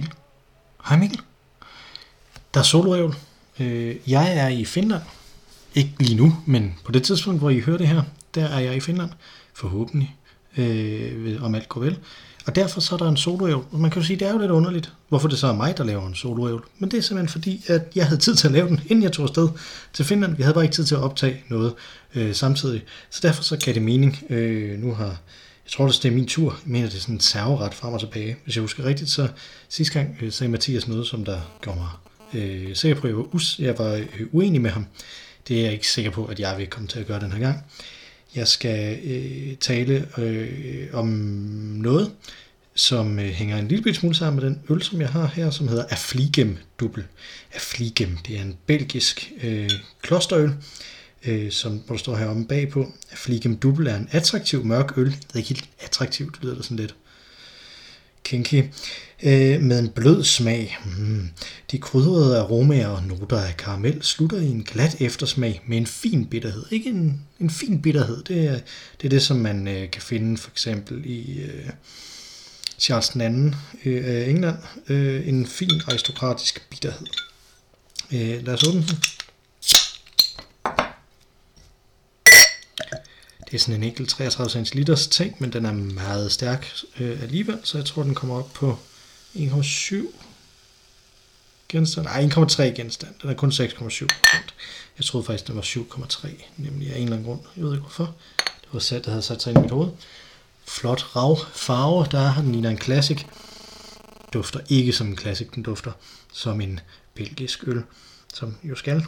Mikkel. Hej Mikkel. Der er soloævl. Øh, jeg er i Finland. Ikke lige nu, men på det tidspunkt, hvor I hører det her, der er jeg i Finland. Forhåbentlig. Øh, om alt går vel. Og derfor så er der en soloævl. Man kan jo sige, det er jo lidt underligt, hvorfor det så er mig, der laver en soloævl. Men det er simpelthen fordi, at jeg havde tid til at lave den, inden jeg tog afsted til Finland. Vi havde bare ikke tid til at optage noget øh, samtidig. Så derfor så kan det mening. Øh, nu har, jeg tror, det er min tur. Jeg mener, det er sådan en serveret frem og tilbage. Hvis jeg husker rigtigt, så sidste gang øh, sagde Mathias noget, som der gjorde mig øh, sikker på, at jeg var, us, jeg var øh, uenig med ham. Det er jeg ikke sikker på, at jeg vil komme til at gøre den her gang. Jeg skal øh, tale øh, om noget, som øh, hænger en lille smule sammen med den øl, som jeg har her, som hedder Affligem Dubbel. Affligem, det er en belgisk øh, klosterøl, øh, som hvor der står heromme bagpå. Affligem Dubbel er en attraktiv mørk øl. Det er ikke helt attraktivt, det lyder det sådan lidt kinky, øh, med en blød smag. Mm. De krydrede aromaer og noter af karamel slutter i en glat eftersmag med en fin bitterhed. Ikke en, en fin bitterhed, det er, det er det, som man øh, kan finde for eksempel i øh, Charles II øh, af England. Øh, en fin aristokratisk bitterhed. Øh, lad os åbne den. Det er sådan en enkelt 33 cm ting, men den er meget stærk øh, alligevel, så jeg tror, den kommer op på 1,7 genstand. Nej, 1,3 genstand. Den er kun 6,7 Jeg troede faktisk, den var 7,3, nemlig af en eller anden grund. Jeg ved ikke hvorfor. Det var sat, der havde sat sig ind i mit hoved. Flot rav farve, der er den ligner en classic. Dufter ikke som en classic, den dufter som en belgisk øl, som jo skal.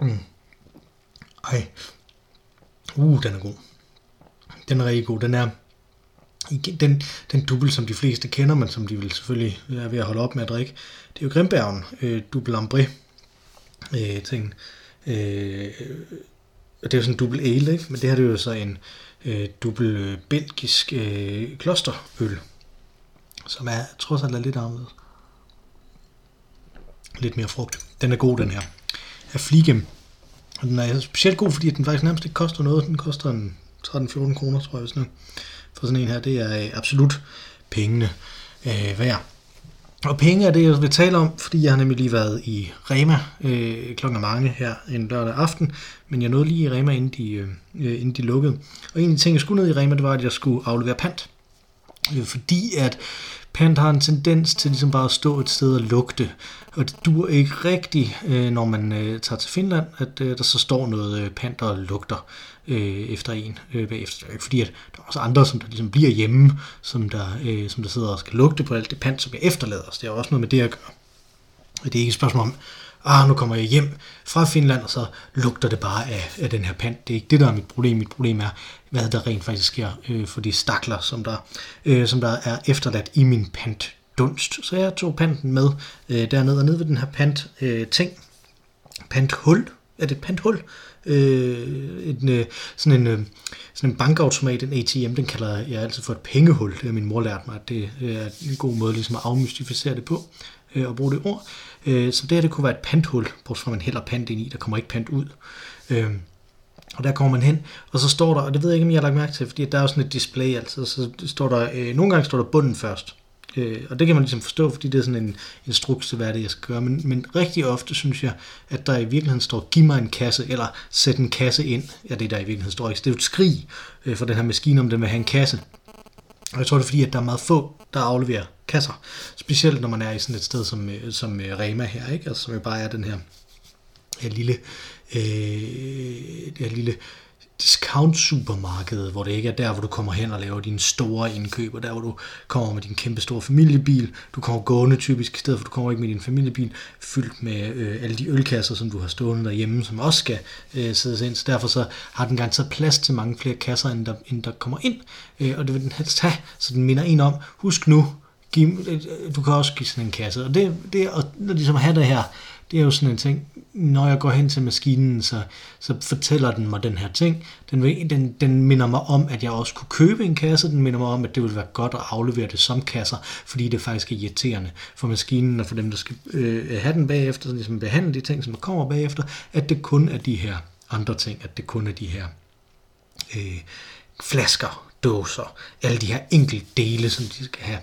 Mm. Ej. Uh, den er god. Den er rigtig god. Den er den, den dubbel, som de fleste kender, men som de vil selvfølgelig er ved at holde op med at drikke. Det er jo Grimbergen, øh, dubbel ambré øh, ting. Øh, og det er jo sådan en dubbel ale, ikke? men det her det er jo så en øh, dubbel øh, belgisk øh, klosterøl, som er trods alt er lidt anderledes. Lidt mere frugt. Den er god, den her. Af Fligem og den er specielt god, fordi den faktisk nærmest ikke koster noget. Den koster en 13-14 kroner, tror jeg, sådan for sådan en her. Det er øh, absolut pengene øh, værd. Og penge er det, jeg vil tale om, fordi jeg har nemlig lige været i Rema øh, klokken mange her en lørdag aften, men jeg nåede lige i Rema, inden de, øh, øh, inden de lukkede. Og en af de ting, jeg skulle ned i Rema, det var, at jeg skulle aflevere pant. Øh, fordi at Pant har en tendens til ligesom bare at stå et sted og lugte, og det dur ikke rigtigt, øh, når man øh, tager til Finland, at øh, der så står noget øh, pant og lugter øh, efter en øh, bagefter. Fordi at der er også andre, som der ligesom bliver hjemme, som der, øh, som der sidder og skal lugte på alt det pant, som jeg efterlader. Så det er også noget med det at gøre. Det er ikke et spørgsmål om, ah, nu kommer jeg hjem fra Finland, og så lugter det bare af, af den her pant. Det er ikke det, der er mit problem. Mit problem er, hvad der rent faktisk sker øh, for de stakler, som der, øh, som der er efterladt i min pantdunst. Så jeg tog panten med øh, dernede, og ned ved den her pant øh, ting, panthul, er det et panthul? Øh, en, øh, sådan, en, øh, sådan en bankautomat, en ATM, den kalder jeg altid for et pengehul. Det har min mor lært mig, at det øh, er en god måde ligesom at afmystificere det på øh, og bruge det ord. Øh, så det her det kunne være et panthul, bortset fra man hælder pant ind i, der kommer ikke pant ud. Øh, og der kommer man hen, og så står der, og det ved jeg ikke, om jeg har lagt mærke til, fordi der er jo sådan et display, altså, så står der, øh, nogle gange står der bunden først, øh, og det kan man ligesom forstå, fordi det er sådan en instruks til, hvad det jeg skal gøre, men, men rigtig ofte synes jeg, at der i virkeligheden står, giv mig en kasse, eller sæt en kasse ind, ja, det der i virkeligheden står ikke, det er jo et skrig øh, for den her maskine, om den vil have en kasse, og jeg tror, det er fordi, at der er meget få, der afleverer kasser. Specielt når man er i sådan et sted som, øh, som øh, Rema her, ikke? Altså, som jo bare er den her, her lille, øh, det her lille discount supermarked, hvor det ikke er der, hvor du kommer hen og laver dine store indkøb, og der, hvor du kommer med din kæmpe store familiebil. Du kommer gående typisk i stedet for, du kommer ikke med din familiebil, fyldt med øh, alle de ølkasser, som du har stående derhjemme, som også skal øh, sættes ind. Så derfor så har den garanteret plads til mange flere kasser, end der, end der kommer ind. Øh, og det vil den helst have, så den minder en om, husk nu, give, du kan også give sådan en kasse. Og det, det at ligesom have det her, det er jo sådan en ting, når jeg går hen til maskinen, så, så fortæller den mig den her ting. Den, den, den minder mig om, at jeg også kunne købe en kasse. Den minder mig om, at det ville være godt at aflevere det som kasser, fordi det faktisk er irriterende for maskinen og for dem, der skal øh, have den bagefter, så ligesom behandle de ting, som kommer bagefter, at det kun er de her andre ting, at det kun er de her øh, flasker, dåser, alle de her enkelte dele, som de skal have.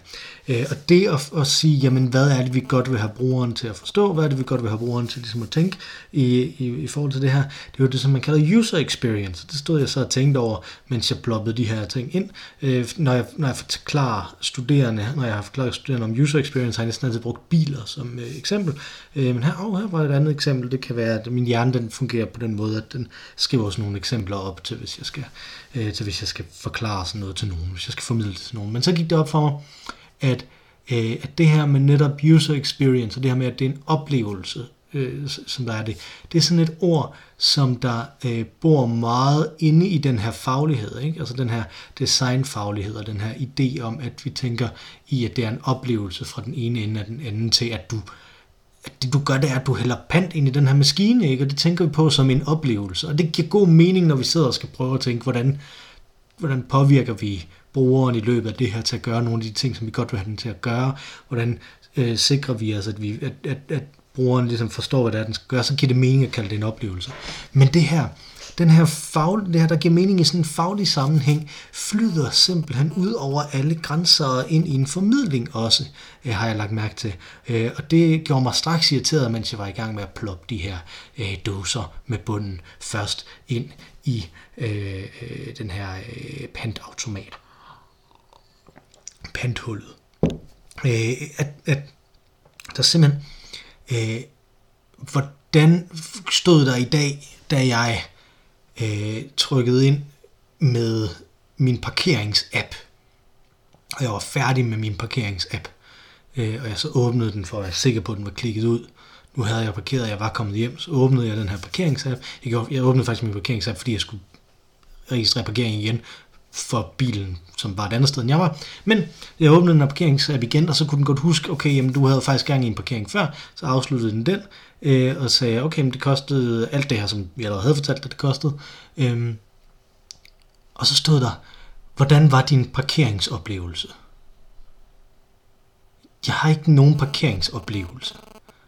Øh, og det at, at sige, jamen hvad er det, vi godt vil have brugeren til at forstå, hvad er det, vi godt vil have brugeren til ligesom at tænke i, i, i forhold til det her, det er jo det, som man kalder user experience. Det stod jeg så og tænkte over, mens jeg bloppede de her ting ind. Øh, når, jeg, når jeg forklarer studerende, når jeg har forklaret studerende om user experience, har jeg næsten altid brugt biler som øh, eksempel. Øh, men her, oh, her var et andet eksempel, det kan være, at min hjerne den fungerer på den måde, at den skriver også nogle eksempler op til, hvis jeg skal, øh, til hvis jeg skal forklare sådan noget til nogen, hvis jeg skal formidle det til nogen. Men så gik det op for mig, at, øh, at det her med netop user experience, og det her med, at det er en oplevelse, øh, som der er det, det er sådan et ord, som der øh, bor meget inde i den her faglighed, ikke? altså den her designfaglighed og den her idé om, at vi tænker i, at det er en oplevelse fra den ene ende af den anden til, at du at det du gør, det er, at du hælder pant ind i den her maskine, ikke? og det tænker vi på som en oplevelse. Og det giver god mening, når vi sidder og skal prøve at tænke, hvordan, hvordan påvirker vi brugeren i løbet af det her til at gøre nogle af de ting, som vi godt vil have den til at gøre? Hvordan øh, sikrer vi os, at, vi, at, at, at brugeren ligesom forstår, hvad det er, den skal gøre? Så giver det mening at kalde det en oplevelse. Men det her, den her fag, det her, der giver mening i sådan en faglig sammenhæng, flyder simpelthen ud over alle grænser og ind i en formidling også, øh, har jeg lagt mærke til. Øh, og det gjorde mig straks irriteret, mens jeg var i gang med at ploppe de her øh, doser med bunden først ind i øh, øh, den her øh, pantautomat. Panthullet. Øh, at, at der simpelthen... Øh, hvordan stod der i dag, da jeg øh, trykkede ind med min parkeringsapp. Og jeg var færdig med min parkeringsapp. Øh, og jeg så åbnede den for at være sikker på, at den var klikket ud. Nu havde jeg parkeret, jeg var kommet hjem, så åbnede jeg den her parkeringsapp. Jeg, gjorde, jeg åbnede faktisk min parkeringsapp, fordi jeg skulle registrere parkering igen for bilen, som var et andet sted, end jeg var. Men jeg åbnede den her parkeringsapp igen, og så kunne den godt huske, okay, jamen, du havde faktisk gang i en parkering før, så afsluttede den den, øh, og sagde, okay, men det kostede alt det her, som jeg allerede havde fortalt, at det kostede. Øh, og så stod der, hvordan var din parkeringsoplevelse? Jeg har ikke nogen parkeringsoplevelse.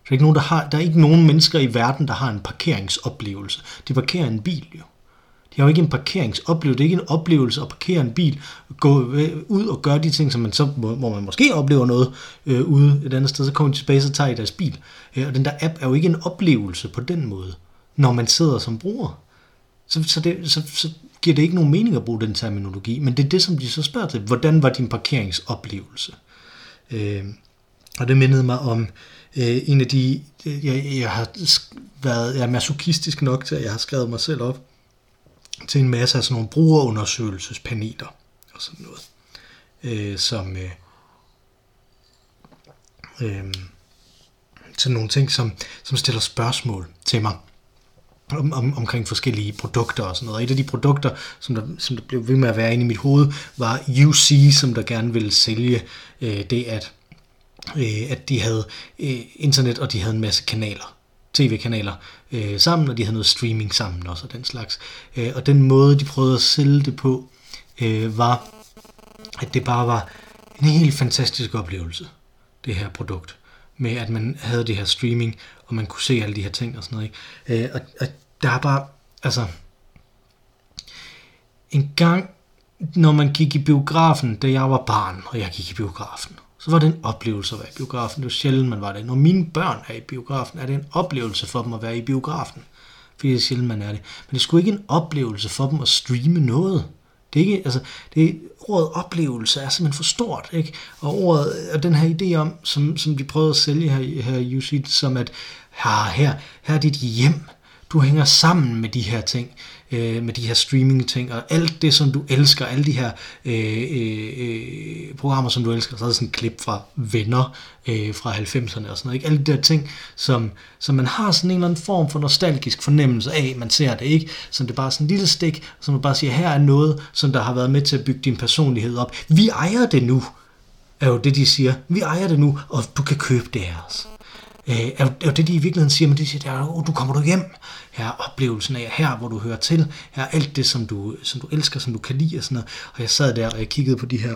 Der er ikke nogen, der, har, der er ikke nogen mennesker i verden, der har en parkeringsoplevelse. De parkerer en bil jo. De har jo ikke en parkeringsoplevelse. Det er ikke en oplevelse at parkere en bil, gå øh, ud og gøre de ting, som man så, hvor man måske oplever noget øh, ude et andet sted, så kommer de tilbage, så tager I deres bil. Øh, og den der app er jo ikke en oplevelse på den måde, når man sidder som bruger. Så, så, det, så, så giver det ikke nogen mening at bruge den terminologi, men det er det, som de så spørger til. Hvordan var din parkeringsoplevelse? Øh, og det mindede mig om øh, en af de, jeg, jeg har været jeg er masochistisk nok til, at jeg har skrevet mig selv op til en masse af sådan nogle brugerundersøgelsespaneler og sådan noget, øh, som øh, øh, til nogle ting, som, som stiller spørgsmål til mig om, om, omkring forskellige produkter og sådan noget. Og et af de produkter, som der, som der blev ved med at være inde i mit hoved, var UC, som der gerne ville sælge øh, det, at, øh, at de havde øh, internet, og de havde en masse kanaler tv-kanaler øh, sammen, og de havde noget streaming sammen også, og den slags. Øh, og den måde, de prøvede at sælge det på, øh, var, at det bare var en helt fantastisk oplevelse, det her produkt, med at man havde det her streaming, og man kunne se alle de her ting og sådan noget. Ikke? Øh, og, og der er bare, altså, en gang, når man gik i biografen, da jeg var barn, og jeg gik i biografen, så var det en oplevelse at være i biografen. Det var sjældent, man var det. Når mine børn er i biografen, er det en oplevelse for dem at være i biografen. Fordi det er sjældent, man er det. Men det skulle ikke en oplevelse for dem at streame noget. Det er ikke, altså, det er, ordet oplevelse er simpelthen for stort, ikke? Og ordet, og den her idé om, som, som de prøvede at sælge her, her i UC, som at her, her, her er dit hjem, du hænger sammen med de her ting, øh, med de her streaming ting, og alt det, som du elsker, alle de her øh, øh, øh, programmer, som du elsker, så er der sådan et klip fra Venner øh, fra 90'erne og sådan noget, ikke? alle de der ting, som, som man har sådan en eller anden form for nostalgisk fornemmelse af, man ser det ikke, som det er bare sådan en lille stik, som man bare siger, her er noget, som der har været med til at bygge din personlighed op. Vi ejer det nu, er jo det, de siger. Vi ejer det nu, og du kan købe det af os øh, er, jo, er jo det, de i virkeligheden siger, men de siger, at oh, du kommer du hjem, her er oplevelsen af, her hvor du hører til, her er alt det, som du, som du elsker, som du kan lide og sådan noget. Og jeg sad der, og jeg kiggede på de her,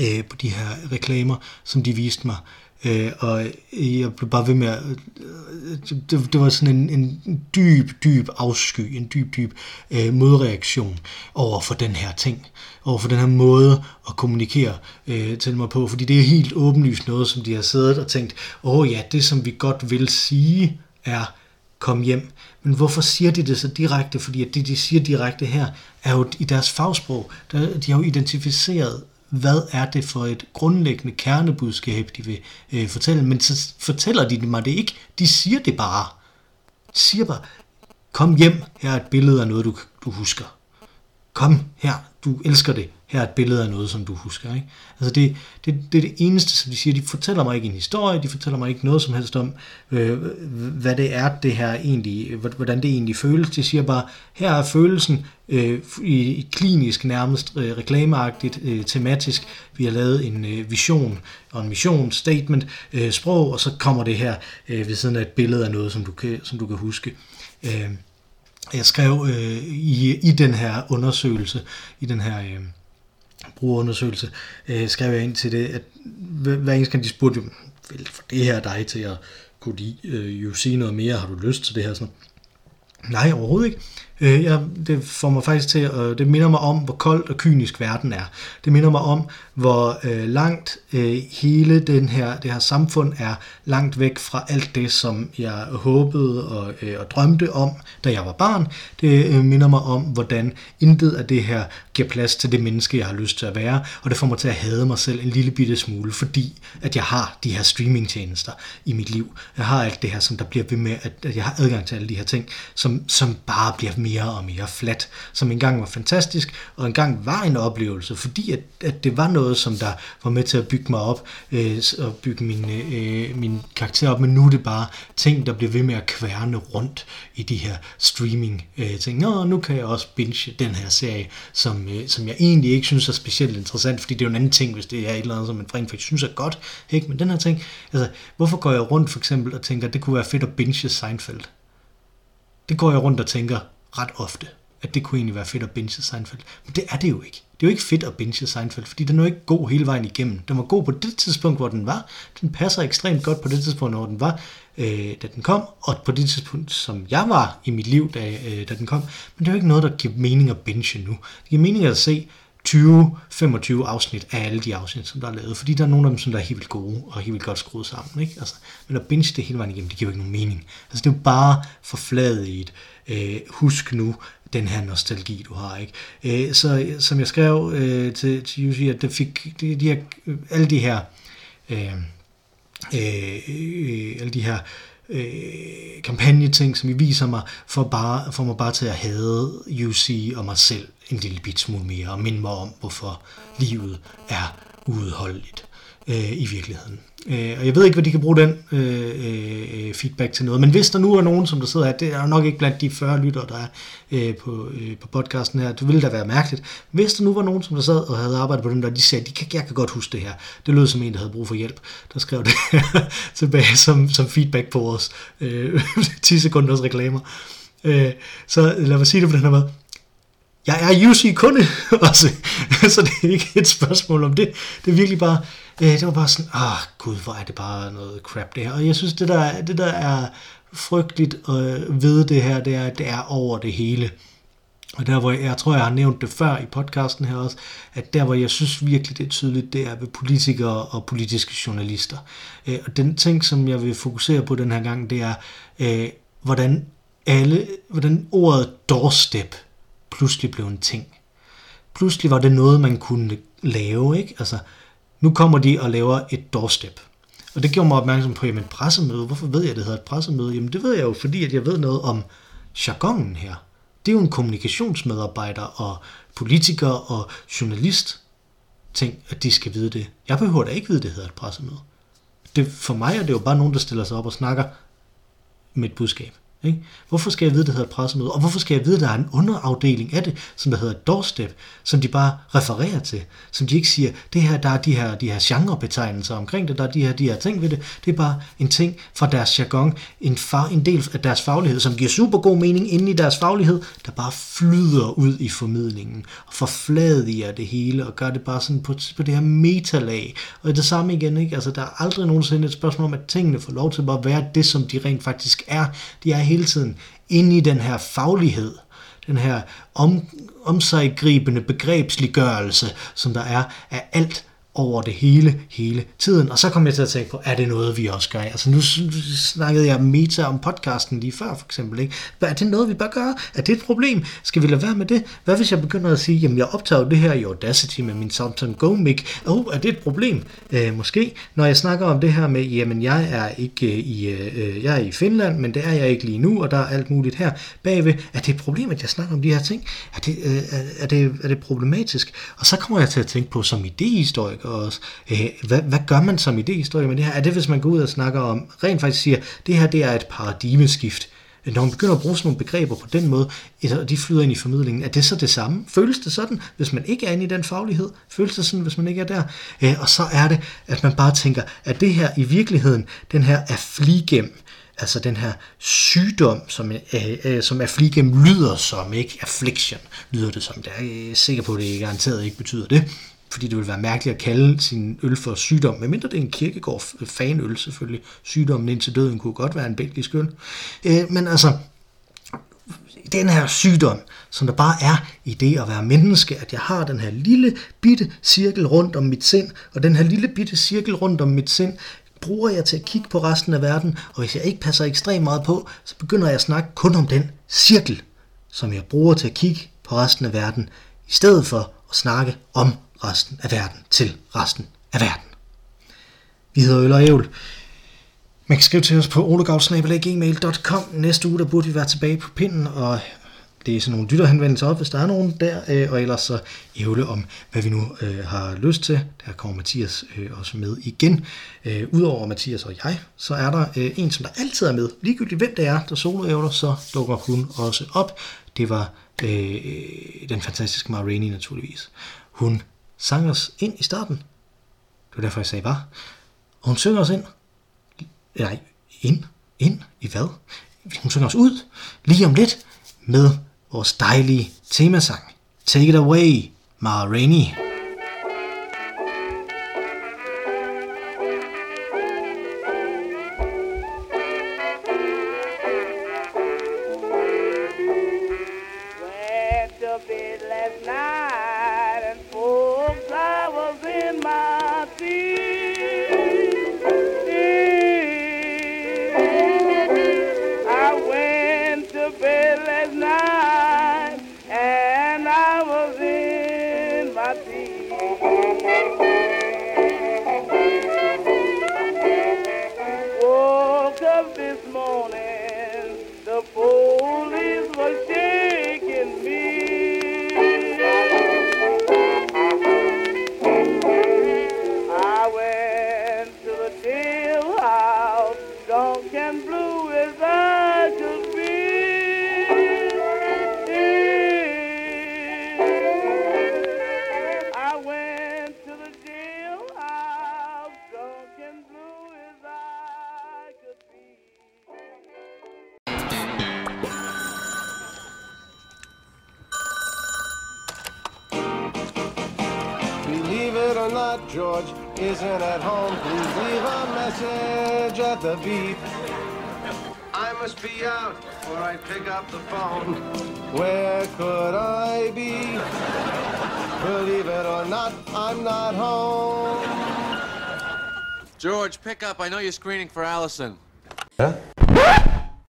øh, på de her reklamer, som de viste mig, øh, og jeg blev bare ved med at... Øh, det, det var sådan en, en dyb, dyb afsky, en dyb, dyb øh, modreaktion over for den her ting, over for den her måde at kommunikere øh, til mig på, fordi det er helt åbenlyst noget, som de har siddet og tænkt, åh oh, ja, det som vi godt vil sige er, kom hjem. Men hvorfor siger de det så direkte? Fordi at det, de siger direkte her, er jo i deres fagsprog. Der, de har jo identificeret, hvad er det for et grundlæggende kernebudskab, de vil øh, fortælle. Men så fortæller de mig det ikke. De siger det bare. Siger bare, kom hjem, her er et billede af noget, du, du husker. Kom her, du elsker det her er et billede af noget, som du husker. Ikke? Altså det, det, det er det eneste, som de siger. De fortæller mig ikke en historie, de fortæller mig ikke noget som helst om, øh, hvad det er, det her egentlig, hvordan det egentlig føles. De siger bare, her er følelsen øh, i klinisk nærmest øh, reklameagtigt, øh, tematisk. Vi har lavet en øh, vision og en mission, statement, øh, sprog, og så kommer det her øh, ved siden af et billede af noget, som du kan, som du kan huske. Øh, jeg skrev øh, i, i den her undersøgelse, i den her... Øh, brugerundersøgelse, øh, skrev jeg ind til det, at hver eneste de spurgte, vil for det her dig til at kunne de, øh, jo sige noget mere, har du lyst til det her? Sådan. Nej, overhovedet ikke. Øh, jeg, det får mig faktisk til, at det minder mig om, hvor kold og kynisk verden er. Det minder mig om, hvor øh, langt øh, hele den her, det her samfund er langt væk fra alt det, som jeg håbede og, øh, og drømte om, da jeg var barn. Det øh, minder mig om, hvordan intet af det her giver plads til det menneske, jeg har lyst til at være, og det får mig til at hade mig selv en lille bitte smule, fordi at jeg har de her streamingtjenester i mit liv. Jeg har alt det her, som der bliver ved med, at, at jeg har adgang til alle de her ting, som, som bare bliver mere og mere flat, som engang var fantastisk, og engang var en oplevelse, fordi at, at det var noget, som der var med til at bygge mig op, øh, og bygge min, øh, min karakter op, men nu er det bare ting, der bliver ved med at kværne rundt i de her streaming øh, ting. Nå, nu kan jeg også binge den her serie, som, øh, som jeg egentlig ikke synes er specielt interessant, fordi det er jo en anden ting, hvis det er et eller andet, som man rent faktisk synes er godt, ikke? men den her ting, altså, hvorfor går jeg rundt for eksempel og tænker, at det kunne være fedt at binge Seinfeld? Det går jeg rundt og tænker ret ofte, at det kunne egentlig være fedt at binge Seinfeld. Men det er det jo ikke. Det er jo ikke fedt at binge Seinfeld, fordi den er jo ikke god hele vejen igennem. Den var god på det tidspunkt, hvor den var. Den passer ekstremt godt på det tidspunkt, hvor den var, øh, da den kom, og på det tidspunkt, som jeg var i mit liv, da, øh, da den kom. Men det er jo ikke noget, der giver mening at binge nu. Det giver mening at se 20-25 afsnit af alle de afsnit, som der er lavet, fordi der er nogle af dem, som der er helt vildt gode og helt vildt godt skruet sammen. Ikke? Altså, men at binge det hele vejen igennem, det giver jo ikke nogen mening. Altså, det er jo bare forfladet i et, øh, husk nu den her nostalgi, du har. ikke. Øh, så som jeg skrev øh, til, til UC, at det fik de, de her, alle de her øh, øh, alle de her øh, kampagneting, som I viser mig, for, bare, for mig bare til at hade UC og mig selv en lille bit smule mere, og minde mig om, hvorfor livet er uudholdeligt øh, i virkeligheden. Øh, og jeg ved ikke, hvad de kan bruge den øh, øh, feedback til noget, men hvis der nu er nogen, som der sidder her, det er nok ikke blandt de 40 lyttere, der er øh, på, øh, på podcasten her, det ville da være mærkeligt. Hvis der nu var nogen, som der sad og havde arbejdet på den der, de sagde, de kan, jeg kan godt huske det her. Det lød som en, der havde brug for hjælp. Der skrev det tilbage som, som feedback på vores øh, 10 sekunders reklamer. Øh, så lad mig sige det på den her måde jeg er UC-kunde også, så det er ikke et spørgsmål om det. Det er virkelig bare, øh, det var bare sådan, ah gud, hvor er det bare noget crap det her. Og jeg synes, det der, det der er frygteligt øh, ved det her, det er, at det er over det hele. Og der, hvor jeg, jeg tror, jeg har nævnt det før i podcasten her også, at der, hvor jeg synes virkelig, det er tydeligt, det er ved politikere og politiske journalister. Øh, og den ting, som jeg vil fokusere på den her gang, det er, øh, hvordan alle, hvordan ordet doorstep pludselig blev en ting. Pludselig var det noget, man kunne lave, ikke? Altså, nu kommer de og laver et doorstep. Og det gjorde mig opmærksom på, jamen pressemøde, hvorfor ved jeg, det hedder et pressemøde? Jamen det ved jeg jo, fordi at jeg ved noget om jargonen her. Det er jo en kommunikationsmedarbejder og politiker og journalist ting, at de skal vide det. Jeg behøver da ikke vide, at det hedder et pressemøde. Det, for mig er det jo bare nogen, der stiller sig op og snakker med et budskab. Ikke? Hvorfor skal jeg vide, at det hedder et pressemøde? Og hvorfor skal jeg vide, at der er en underafdeling af det, som der hedder doorstep, som de bare refererer til? Som de ikke siger, det her, der er de her, de her genrebetegnelser omkring det, der er de her, de her ting ved det. Det er bare en ting fra deres jargon, en, far, en del af deres faglighed, som giver super god mening inde i deres faglighed, der bare flyder ud i formidlingen og forfladiger det hele og gør det bare sådan på, på det her metalag. Og det samme igen, ikke? Altså, der er aldrig nogensinde et spørgsmål om, at tingene får lov til bare at være det, som de rent faktisk er. De er hele tiden inde i den her faglighed, den her om, omsaggribende begrebsliggørelse, som der er af alt, over det hele, hele tiden. Og så kom jeg til at tænke på, er det noget, vi også gør? Altså nu snakkede jeg meta om podcasten lige før, for eksempel. Ikke? Er det noget, vi bør gøre? Er det et problem? Skal vi lade være med det? Hvad hvis jeg begynder at sige, jamen jeg optager det her i Audacity med min Samsung Go mic. Oh, er det et problem? Øh, måske. Når jeg snakker om det her med, jamen jeg er ikke øh, i, øh, jeg er i Finland, men det er jeg ikke lige nu, og der er alt muligt her bagved. Er det et problem, at jeg snakker om de her ting? Er det, øh, er det, er det problematisk? Og så kommer jeg til at tænke på som idéhistoriker, også. Øh, hvad, hvad gør man som idéhistorie med det her? Er det, hvis man går ud og snakker om, rent faktisk siger, det her det er et paradigmeskift, når man begynder at bruge sådan nogle begreber på den måde, og de flyder ind i formidlingen, er det så det samme? Føles det sådan, hvis man ikke er inde i den faglighed? Føles det sådan, hvis man ikke er der? Øh, og så er det, at man bare tænker, at det her i virkeligheden, den her er fligem, altså den her sygdom, som, øh, øh, som affligem lyder som, ikke? Affliction lyder det som. Det er jeg sikker på, at det garanteret ikke betyder det fordi det vil være mærkeligt at kalde sin øl for sygdom, medmindre det er en kirkegård fanøl selvfølgelig. Sygdommen indtil døden kunne godt være en belgisk øl. Øh, men altså, den her sygdom, som der bare er i det at være menneske, at jeg har den her lille bitte cirkel rundt om mit sind, og den her lille bitte cirkel rundt om mit sind, bruger jeg til at kigge på resten af verden, og hvis jeg ikke passer ekstremt meget på, så begynder jeg at snakke kun om den cirkel, som jeg bruger til at kigge på resten af verden, i stedet for at snakke om resten af verden til resten af verden. Vi hedder Øl og Ævl. Man kan skrive til os på olegavsnabelag.gmail.com. Næste uge der burde vi være tilbage på pinden, og det er sådan nogle lytterhenvendelser op, hvis der er nogen der, øh, og ellers så ævle om, hvad vi nu øh, har lyst til. Der kommer Mathias øh, også med igen. Øh, Udover Mathias og jeg, så er der øh, en, som der altid er med. Ligegyldigt hvem det er, der soloævler, så dukker hun også op. Det var øh, den fantastiske Marini naturligvis. Hun sang os ind i starten. Det var derfor, jeg sagde var. Og hun synger os ind. Nej, ind. Ind i hvad? Hun synger os ud lige om lidt med vores dejlige temasang. Take it away, Ma Rainey. George isn't at home, please leave a message at the beep. I must be out, or I pick up the phone. Where could I be? Believe it or not, I'm not home. George, pick up. I know you're screening for Allison. Huh?